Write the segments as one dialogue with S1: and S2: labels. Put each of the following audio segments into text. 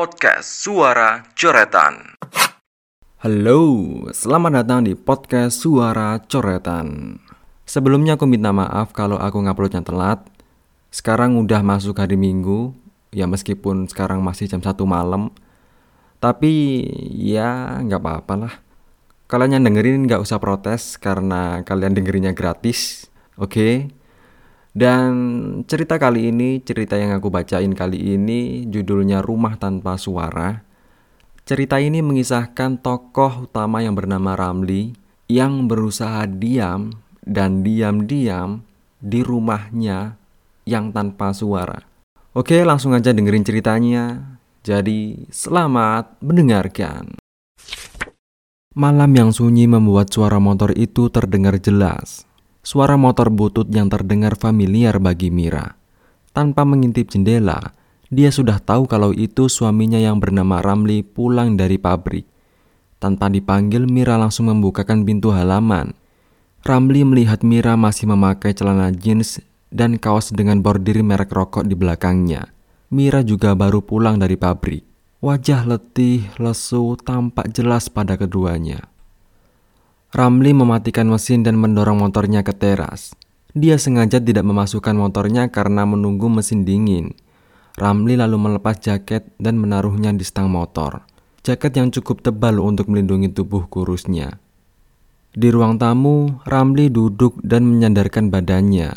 S1: Podcast Suara Coretan.
S2: Halo, selamat datang di podcast Suara Coretan. Sebelumnya aku minta maaf kalau aku nguploadnya telat. Sekarang udah masuk hari Minggu, ya meskipun sekarang masih jam 1 malam. Tapi ya nggak apa-apa lah. Kalian yang dengerin nggak usah protes karena kalian dengerinnya gratis, oke? Okay? Dan cerita kali ini, cerita yang aku bacain kali ini judulnya Rumah Tanpa Suara. Cerita ini mengisahkan tokoh utama yang bernama Ramli yang berusaha diam dan diam-diam di rumahnya yang tanpa suara. Oke, langsung aja dengerin ceritanya. Jadi, selamat mendengarkan. Malam yang sunyi membuat suara motor itu terdengar jelas. Suara motor butut yang terdengar familiar bagi Mira. Tanpa mengintip jendela, dia sudah tahu kalau itu suaminya yang bernama Ramli pulang dari pabrik. Tanpa dipanggil, Mira langsung membukakan pintu halaman. Ramli melihat Mira masih memakai celana jeans dan kaos dengan bordir merek rokok di belakangnya. Mira juga baru pulang dari pabrik. Wajah letih, lesu tampak jelas pada keduanya. Ramli mematikan mesin dan mendorong motornya ke teras. Dia sengaja tidak memasukkan motornya karena menunggu mesin dingin. Ramli lalu melepas jaket dan menaruhnya di stang motor. Jaket yang cukup tebal untuk melindungi tubuh kurusnya. Di ruang tamu, Ramli duduk dan menyandarkan badannya.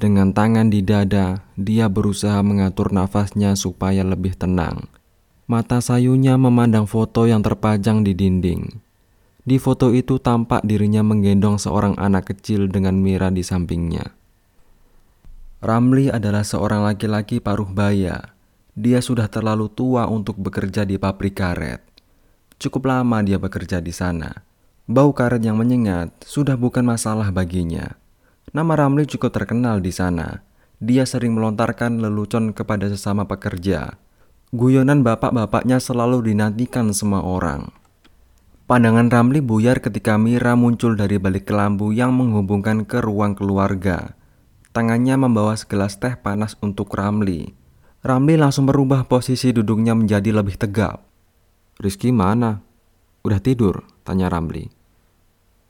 S2: Dengan tangan di dada, dia berusaha mengatur nafasnya supaya lebih tenang. Mata sayunya memandang foto yang terpajang di dinding. Di foto itu tampak dirinya menggendong seorang anak kecil dengan Mira di sampingnya. Ramli adalah seorang laki-laki paruh baya. Dia sudah terlalu tua untuk bekerja di pabrik karet. Cukup lama dia bekerja di sana. Bau karet yang menyengat sudah bukan masalah baginya. Nama Ramli cukup terkenal di sana. Dia sering melontarkan lelucon kepada sesama pekerja. Guyonan bapak-bapaknya selalu dinantikan semua orang. Pandangan Ramli buyar ketika Mira muncul dari balik kelambu yang menghubungkan ke ruang keluarga. Tangannya membawa segelas teh panas untuk Ramli. Ramli langsung merubah posisi duduknya menjadi lebih tegap. Rizky mana? Udah tidur? Tanya Ramli.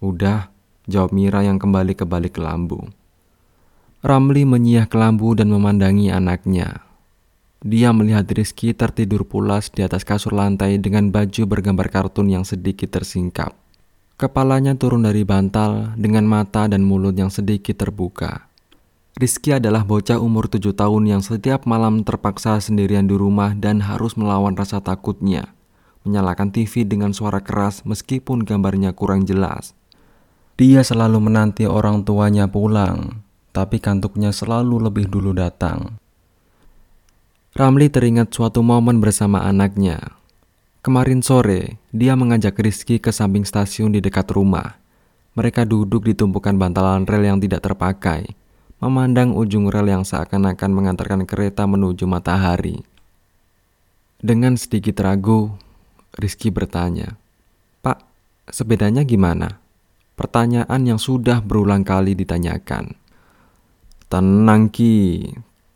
S2: Udah, jawab Mira yang kembali ke balik kelambu. Ramli menyia kelambu dan memandangi anaknya. Dia melihat Rizky tertidur pulas di atas kasur lantai dengan baju bergambar kartun yang sedikit tersingkap. Kepalanya turun dari bantal dengan mata dan mulut yang sedikit terbuka. Rizky adalah bocah umur tujuh tahun yang setiap malam terpaksa sendirian di rumah dan harus melawan rasa takutnya. Menyalakan TV dengan suara keras meskipun gambarnya kurang jelas. Dia selalu menanti orang tuanya pulang, tapi kantuknya selalu lebih dulu datang. Ramli teringat suatu momen bersama anaknya. Kemarin sore, dia mengajak Rizky ke samping stasiun di dekat rumah. Mereka duduk di tumpukan bantalan rel yang tidak terpakai, memandang ujung rel yang seakan-akan mengantarkan kereta menuju matahari. Dengan sedikit ragu, Rizky bertanya, Pak, sepedanya gimana? Pertanyaan yang sudah berulang kali ditanyakan. Tenang Ki,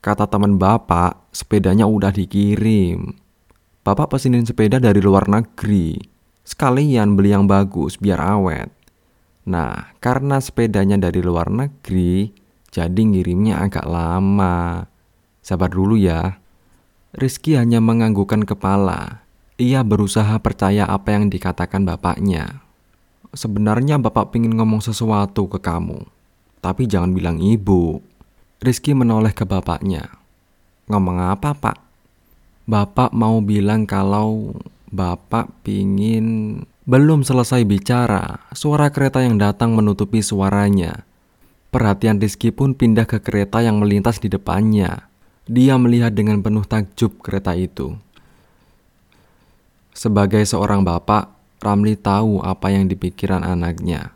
S2: Kata teman bapak, sepedanya udah dikirim. Bapak pesenin sepeda dari luar negeri. Sekalian beli yang bagus biar awet. Nah, karena sepedanya dari luar negeri, jadi ngirimnya agak lama. Sabar dulu ya. Rizky hanya menganggukkan kepala. Ia berusaha percaya apa yang dikatakan bapaknya. Sebenarnya bapak pingin ngomong sesuatu ke kamu. Tapi jangan bilang ibu. Rizky menoleh ke bapaknya. Ngomong apa pak? Bapak mau bilang kalau bapak pingin... Belum selesai bicara, suara kereta yang datang menutupi suaranya. Perhatian Rizky pun pindah ke kereta yang melintas di depannya. Dia melihat dengan penuh takjub kereta itu. Sebagai seorang bapak, Ramli tahu apa yang dipikiran anaknya.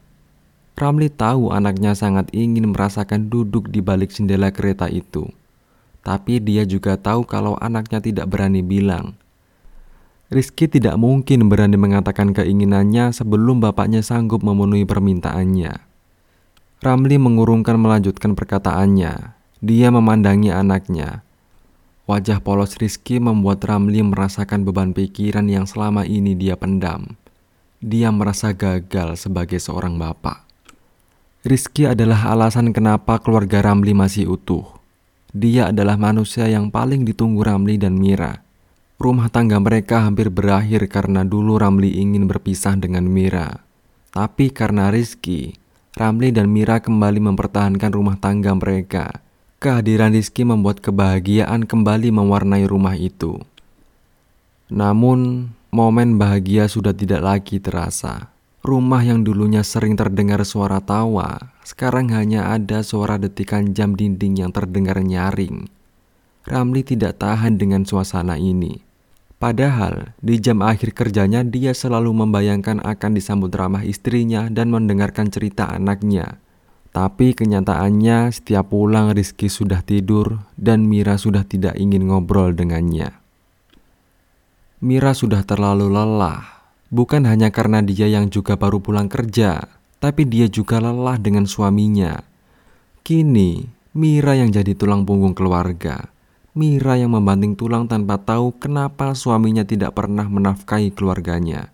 S2: Ramli tahu anaknya sangat ingin merasakan duduk di balik jendela kereta itu. Tapi dia juga tahu kalau anaknya tidak berani bilang. Rizky tidak mungkin berani mengatakan keinginannya sebelum bapaknya sanggup memenuhi permintaannya. Ramli mengurungkan melanjutkan perkataannya. Dia memandangi anaknya. Wajah polos Rizky membuat Ramli merasakan beban pikiran yang selama ini dia pendam. Dia merasa gagal sebagai seorang bapak. Rizky adalah alasan kenapa keluarga Ramli masih utuh. Dia adalah manusia yang paling ditunggu Ramli dan Mira. Rumah tangga mereka hampir berakhir karena dulu Ramli ingin berpisah dengan Mira. Tapi karena Rizky, Ramli dan Mira kembali mempertahankan rumah tangga mereka Kehadiran Rizky membuat kebahagiaan kembali mewarnai rumah itu. Namun, momen bahagia sudah tidak lagi terasa. Rumah yang dulunya sering terdengar suara tawa, sekarang hanya ada suara detikan jam dinding yang terdengar nyaring. Ramli tidak tahan dengan suasana ini. Padahal di jam akhir kerjanya dia selalu membayangkan akan disambut ramah istrinya dan mendengarkan cerita anaknya. Tapi kenyataannya setiap pulang Rizky sudah tidur dan Mira sudah tidak ingin ngobrol dengannya. Mira sudah terlalu lelah, bukan hanya karena dia yang juga baru pulang kerja, tapi dia juga lelah dengan suaminya. Kini, Mira yang jadi tulang punggung keluarga. Mira yang membanting tulang tanpa tahu kenapa suaminya tidak pernah menafkahi keluarganya.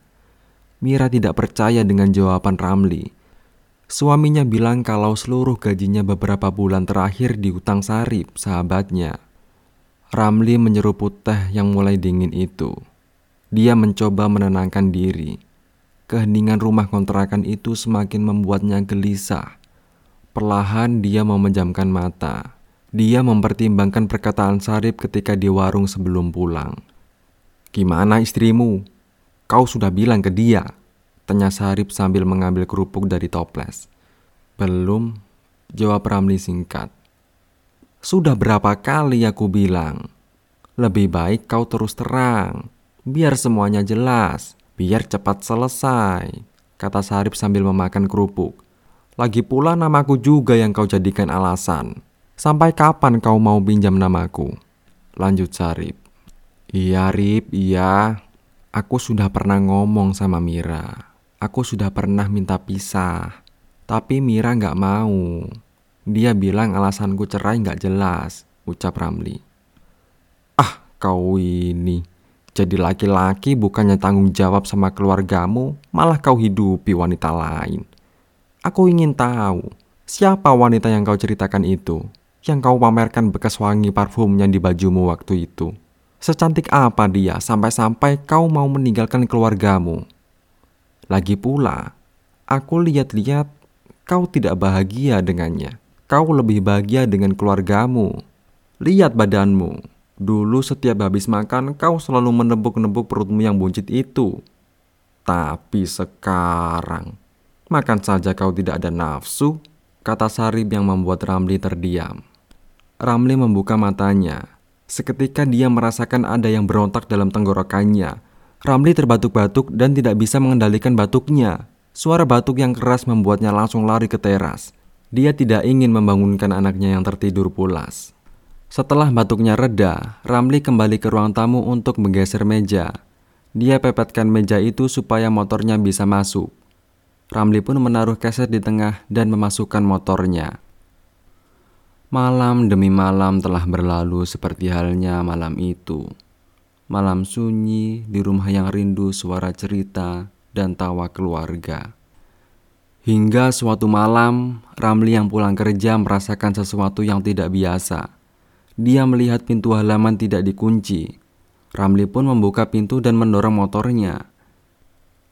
S2: Mira tidak percaya dengan jawaban Ramli Suaminya bilang kalau seluruh gajinya beberapa bulan terakhir diutang Sarip, sahabatnya. Ramli menyeruput teh yang mulai dingin itu. Dia mencoba menenangkan diri. Keheningan rumah kontrakan itu semakin membuatnya gelisah. Perlahan dia memejamkan mata. Dia mempertimbangkan perkataan Sarip ketika di warung sebelum pulang. Gimana istrimu? Kau sudah bilang ke dia? Tanya Sarip sambil mengambil kerupuk dari toples. Belum, jawab Ramli singkat. Sudah berapa kali aku bilang, lebih baik kau terus terang, biar semuanya jelas, biar cepat selesai, kata Sarip sambil memakan kerupuk. Lagi pula namaku juga yang kau jadikan alasan. Sampai kapan kau mau pinjam namaku? Lanjut Sarip. Iya Rip, iya. Aku sudah pernah ngomong sama Mira. Aku sudah pernah minta pisah, tapi Mira nggak mau. Dia bilang alasanku cerai nggak jelas, ucap Ramli. Ah, kau ini. Jadi laki-laki bukannya tanggung jawab sama keluargamu, malah kau hidupi wanita lain. Aku ingin tahu, siapa wanita yang kau ceritakan itu? Yang kau pamerkan bekas wangi parfumnya di bajumu waktu itu. Secantik apa dia sampai-sampai kau mau meninggalkan keluargamu? Lagi pula, aku lihat-lihat kau tidak bahagia dengannya. Kau lebih bahagia dengan keluargamu. Lihat badanmu. Dulu setiap habis makan kau selalu menebuk-nebuk perutmu yang buncit itu. Tapi sekarang, makan saja kau tidak ada nafsu, kata Sarib yang membuat Ramli terdiam. Ramli membuka matanya. Seketika dia merasakan ada yang berontak dalam tenggorokannya Ramli terbatuk-batuk dan tidak bisa mengendalikan batuknya. Suara batuk yang keras membuatnya langsung lari ke teras. Dia tidak ingin membangunkan anaknya yang tertidur pulas. Setelah batuknya reda, Ramli kembali ke ruang tamu untuk menggeser meja. Dia pepetkan meja itu supaya motornya bisa masuk. Ramli pun menaruh keset di tengah dan memasukkan motornya. Malam demi malam telah berlalu seperti halnya malam itu. Malam sunyi di rumah yang rindu suara cerita dan tawa keluarga. Hingga suatu malam, Ramli yang pulang kerja merasakan sesuatu yang tidak biasa. Dia melihat pintu halaman tidak dikunci. Ramli pun membuka pintu dan mendorong motornya.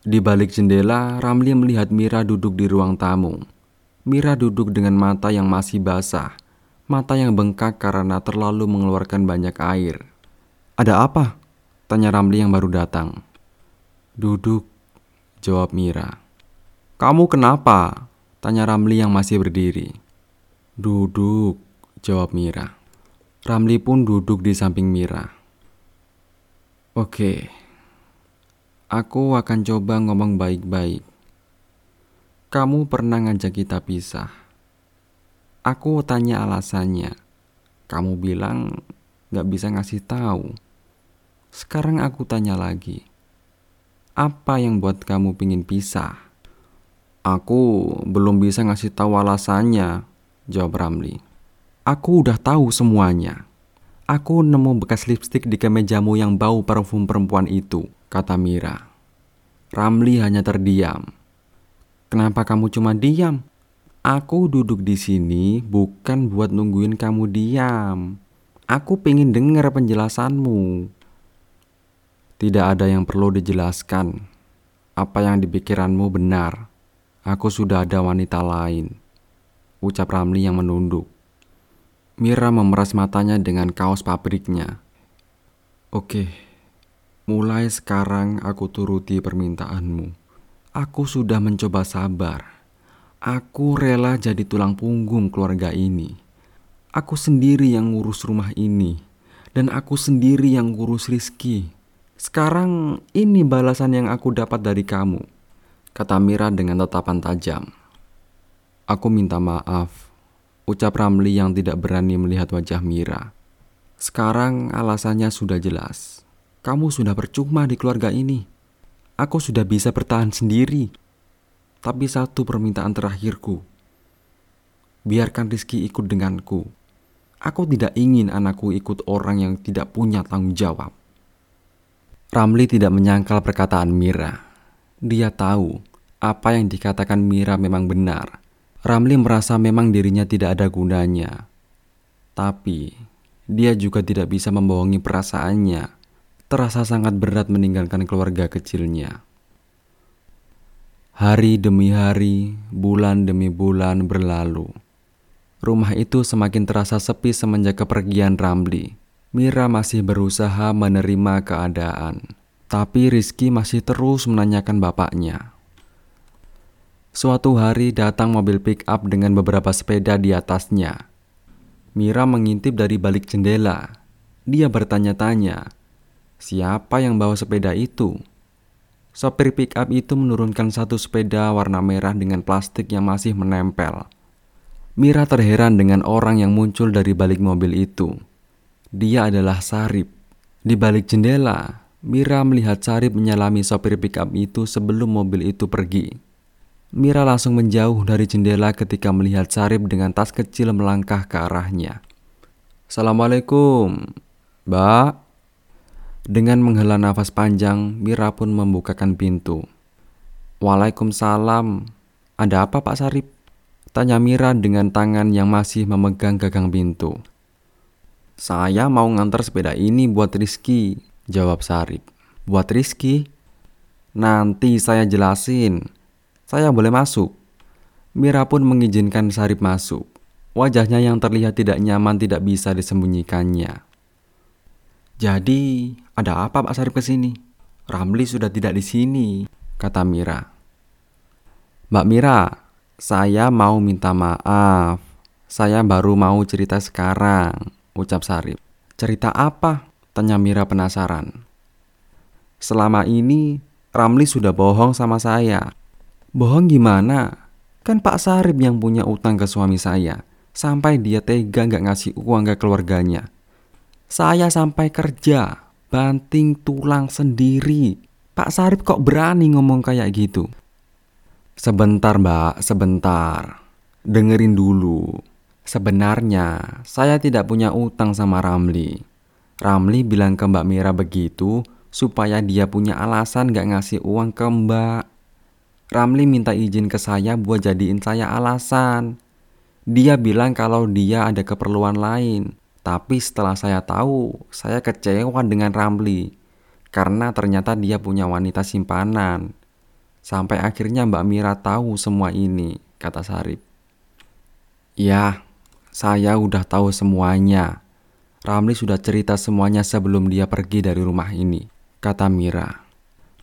S2: Di balik jendela, Ramli melihat Mira duduk di ruang tamu. Mira duduk dengan mata yang masih basah, mata yang bengkak karena terlalu mengeluarkan banyak air. "Ada apa?" Tanya Ramli yang baru datang. Duduk, jawab Mira. Kamu kenapa? Tanya Ramli yang masih berdiri. Duduk, jawab Mira. Ramli pun duduk di samping Mira. Oke, aku akan coba ngomong baik-baik. Kamu pernah ngajak kita pisah. Aku tanya alasannya. Kamu bilang gak bisa ngasih tahu. Sekarang aku tanya lagi. Apa yang buat kamu pingin pisah? Aku belum bisa ngasih tahu alasannya, jawab Ramli. Aku udah tahu semuanya. Aku nemu bekas lipstik di kemejamu yang bau parfum perempuan itu, kata Mira. Ramli hanya terdiam. Kenapa kamu cuma diam? Aku duduk di sini bukan buat nungguin kamu diam. Aku pengen dengar penjelasanmu. Tidak ada yang perlu dijelaskan. Apa yang dipikiranmu benar. Aku sudah ada wanita lain. Ucap Ramli yang menunduk. Mira memeras matanya dengan kaos pabriknya. Oke, mulai sekarang aku turuti permintaanmu. Aku sudah mencoba sabar. Aku rela jadi tulang punggung keluarga ini. Aku sendiri yang ngurus rumah ini. Dan aku sendiri yang ngurus Rizky. Sekarang ini balasan yang aku dapat dari kamu. Kata Mira dengan tatapan tajam. Aku minta maaf ucap Ramli yang tidak berani melihat wajah Mira. Sekarang alasannya sudah jelas. Kamu sudah percuma di keluarga ini. Aku sudah bisa bertahan sendiri. Tapi satu permintaan terakhirku. Biarkan Rizky ikut denganku. Aku tidak ingin anakku ikut orang yang tidak punya tanggung jawab. Ramli tidak menyangkal perkataan Mira. Dia tahu apa yang dikatakan Mira memang benar. Ramli merasa memang dirinya tidak ada gunanya. Tapi, dia juga tidak bisa membohongi perasaannya. Terasa sangat berat meninggalkan keluarga kecilnya. Hari demi hari, bulan demi bulan berlalu. Rumah itu semakin terasa sepi semenjak kepergian Ramli. Mira masih berusaha menerima keadaan. Tapi Rizky masih terus menanyakan bapaknya. Suatu hari datang mobil pick up dengan beberapa sepeda di atasnya. Mira mengintip dari balik jendela. Dia bertanya-tanya, siapa yang bawa sepeda itu? Sopir pick up itu menurunkan satu sepeda warna merah dengan plastik yang masih menempel. Mira terheran dengan orang yang muncul dari balik mobil itu. Dia adalah Sarip. Di balik jendela, Mira melihat Sarip menyalami sopir pick up itu sebelum mobil itu pergi. Mira langsung menjauh dari jendela ketika melihat Sarip dengan tas kecil melangkah ke arahnya. Assalamualaikum, Mbak. Dengan menghela nafas panjang, Mira pun membukakan pintu. Waalaikumsalam. Ada apa Pak Sarip? Tanya Mira dengan tangan yang masih memegang gagang pintu. Saya mau ngantar sepeda ini buat Rizky, jawab Sarip. Buat Rizky? Nanti saya jelasin. Saya boleh masuk. Mira pun mengizinkan Sarip masuk. Wajahnya yang terlihat tidak nyaman tidak bisa disembunyikannya. Jadi, ada apa Pak Sarip ke sini? Ramli sudah tidak di sini, kata Mira. Mbak Mira, saya mau minta maaf. Saya baru mau cerita sekarang, ucap Sarip. Cerita apa? Tanya Mira penasaran. Selama ini, Ramli sudah bohong sama saya. Bohong gimana? Kan Pak Sarip yang punya utang ke suami saya. Sampai dia tega gak ngasih uang ke keluarganya. Saya sampai kerja, banting tulang sendiri. Pak Sarip kok berani ngomong kayak gitu? Sebentar mbak, sebentar. Dengerin dulu. Sebenarnya saya tidak punya utang sama Ramli. Ramli bilang ke Mbak Mira begitu supaya dia punya alasan gak ngasih uang ke Mbak. Ramli minta izin ke saya buat jadiin saya alasan. Dia bilang kalau dia ada keperluan lain. Tapi setelah saya tahu, saya kecewa dengan Ramli. Karena ternyata dia punya wanita simpanan. Sampai akhirnya Mbak Mira tahu semua ini, kata Sarip. Ya, saya udah tahu semuanya. Ramli sudah cerita semuanya sebelum dia pergi dari rumah ini, kata Mira.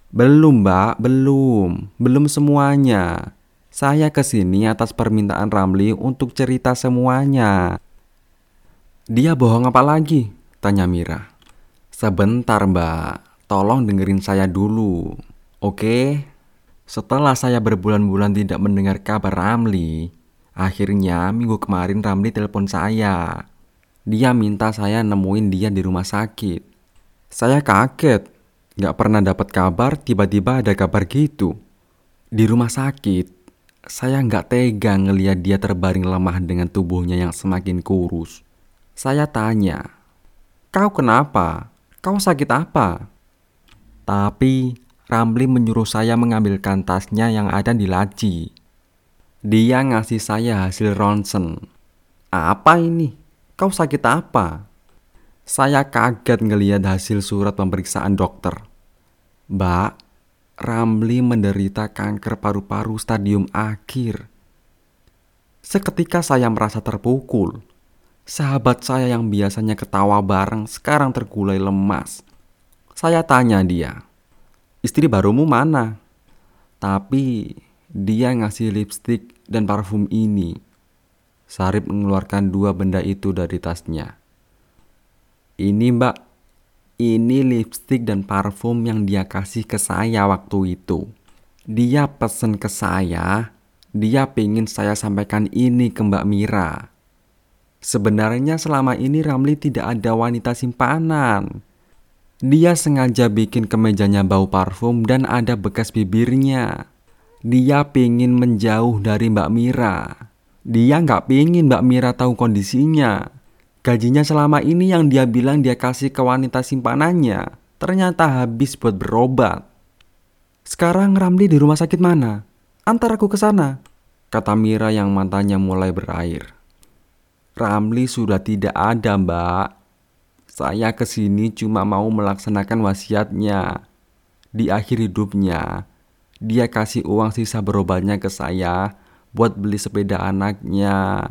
S2: Belum, Mbak, belum. Belum semuanya. Saya ke sini atas permintaan Ramli untuk cerita semuanya. Dia bohong apa lagi? Tanya Mira. Sebentar, Mbak. Tolong dengerin saya dulu. Oke? Setelah saya berbulan-bulan tidak mendengar kabar Ramli, akhirnya minggu kemarin Ramli telepon saya. Dia minta saya nemuin dia di rumah sakit. Saya kaget Gak pernah dapat kabar, tiba-tiba ada kabar gitu. Di rumah sakit, saya nggak tega ngeliat dia terbaring lemah dengan tubuhnya yang semakin kurus. Saya tanya, Kau kenapa? Kau sakit apa? Tapi Ramli menyuruh saya mengambilkan tasnya yang ada di laci. Dia ngasih saya hasil ronsen. Apa ini? Kau sakit apa? Saya kaget ngelihat hasil surat pemeriksaan dokter. Mbak, Ramli menderita kanker paru-paru stadium akhir. Seketika saya merasa terpukul. Sahabat saya yang biasanya ketawa bareng sekarang tergulai lemas. Saya tanya dia, istri barumu mana? Tapi dia ngasih lipstick dan parfum ini. Sarip mengeluarkan dua benda itu dari tasnya. Ini mbak, ini lipstick dan parfum yang dia kasih ke saya waktu itu. Dia pesen ke saya, dia pengen saya sampaikan ini ke Mbak Mira. Sebenarnya selama ini Ramli tidak ada wanita simpanan. Dia sengaja bikin kemejanya bau parfum dan ada bekas bibirnya. Dia pengen menjauh dari Mbak Mira. Dia nggak pengen Mbak Mira tahu kondisinya. Gajinya selama ini yang dia bilang dia kasih ke wanita simpanannya, ternyata habis buat berobat. Sekarang Ramli di rumah sakit mana? Antar aku ke sana, kata Mira yang matanya mulai berair. Ramli sudah tidak ada, Mbak. Saya ke sini cuma mau melaksanakan wasiatnya. Di akhir hidupnya, dia kasih uang sisa berobatnya ke saya buat beli sepeda anaknya.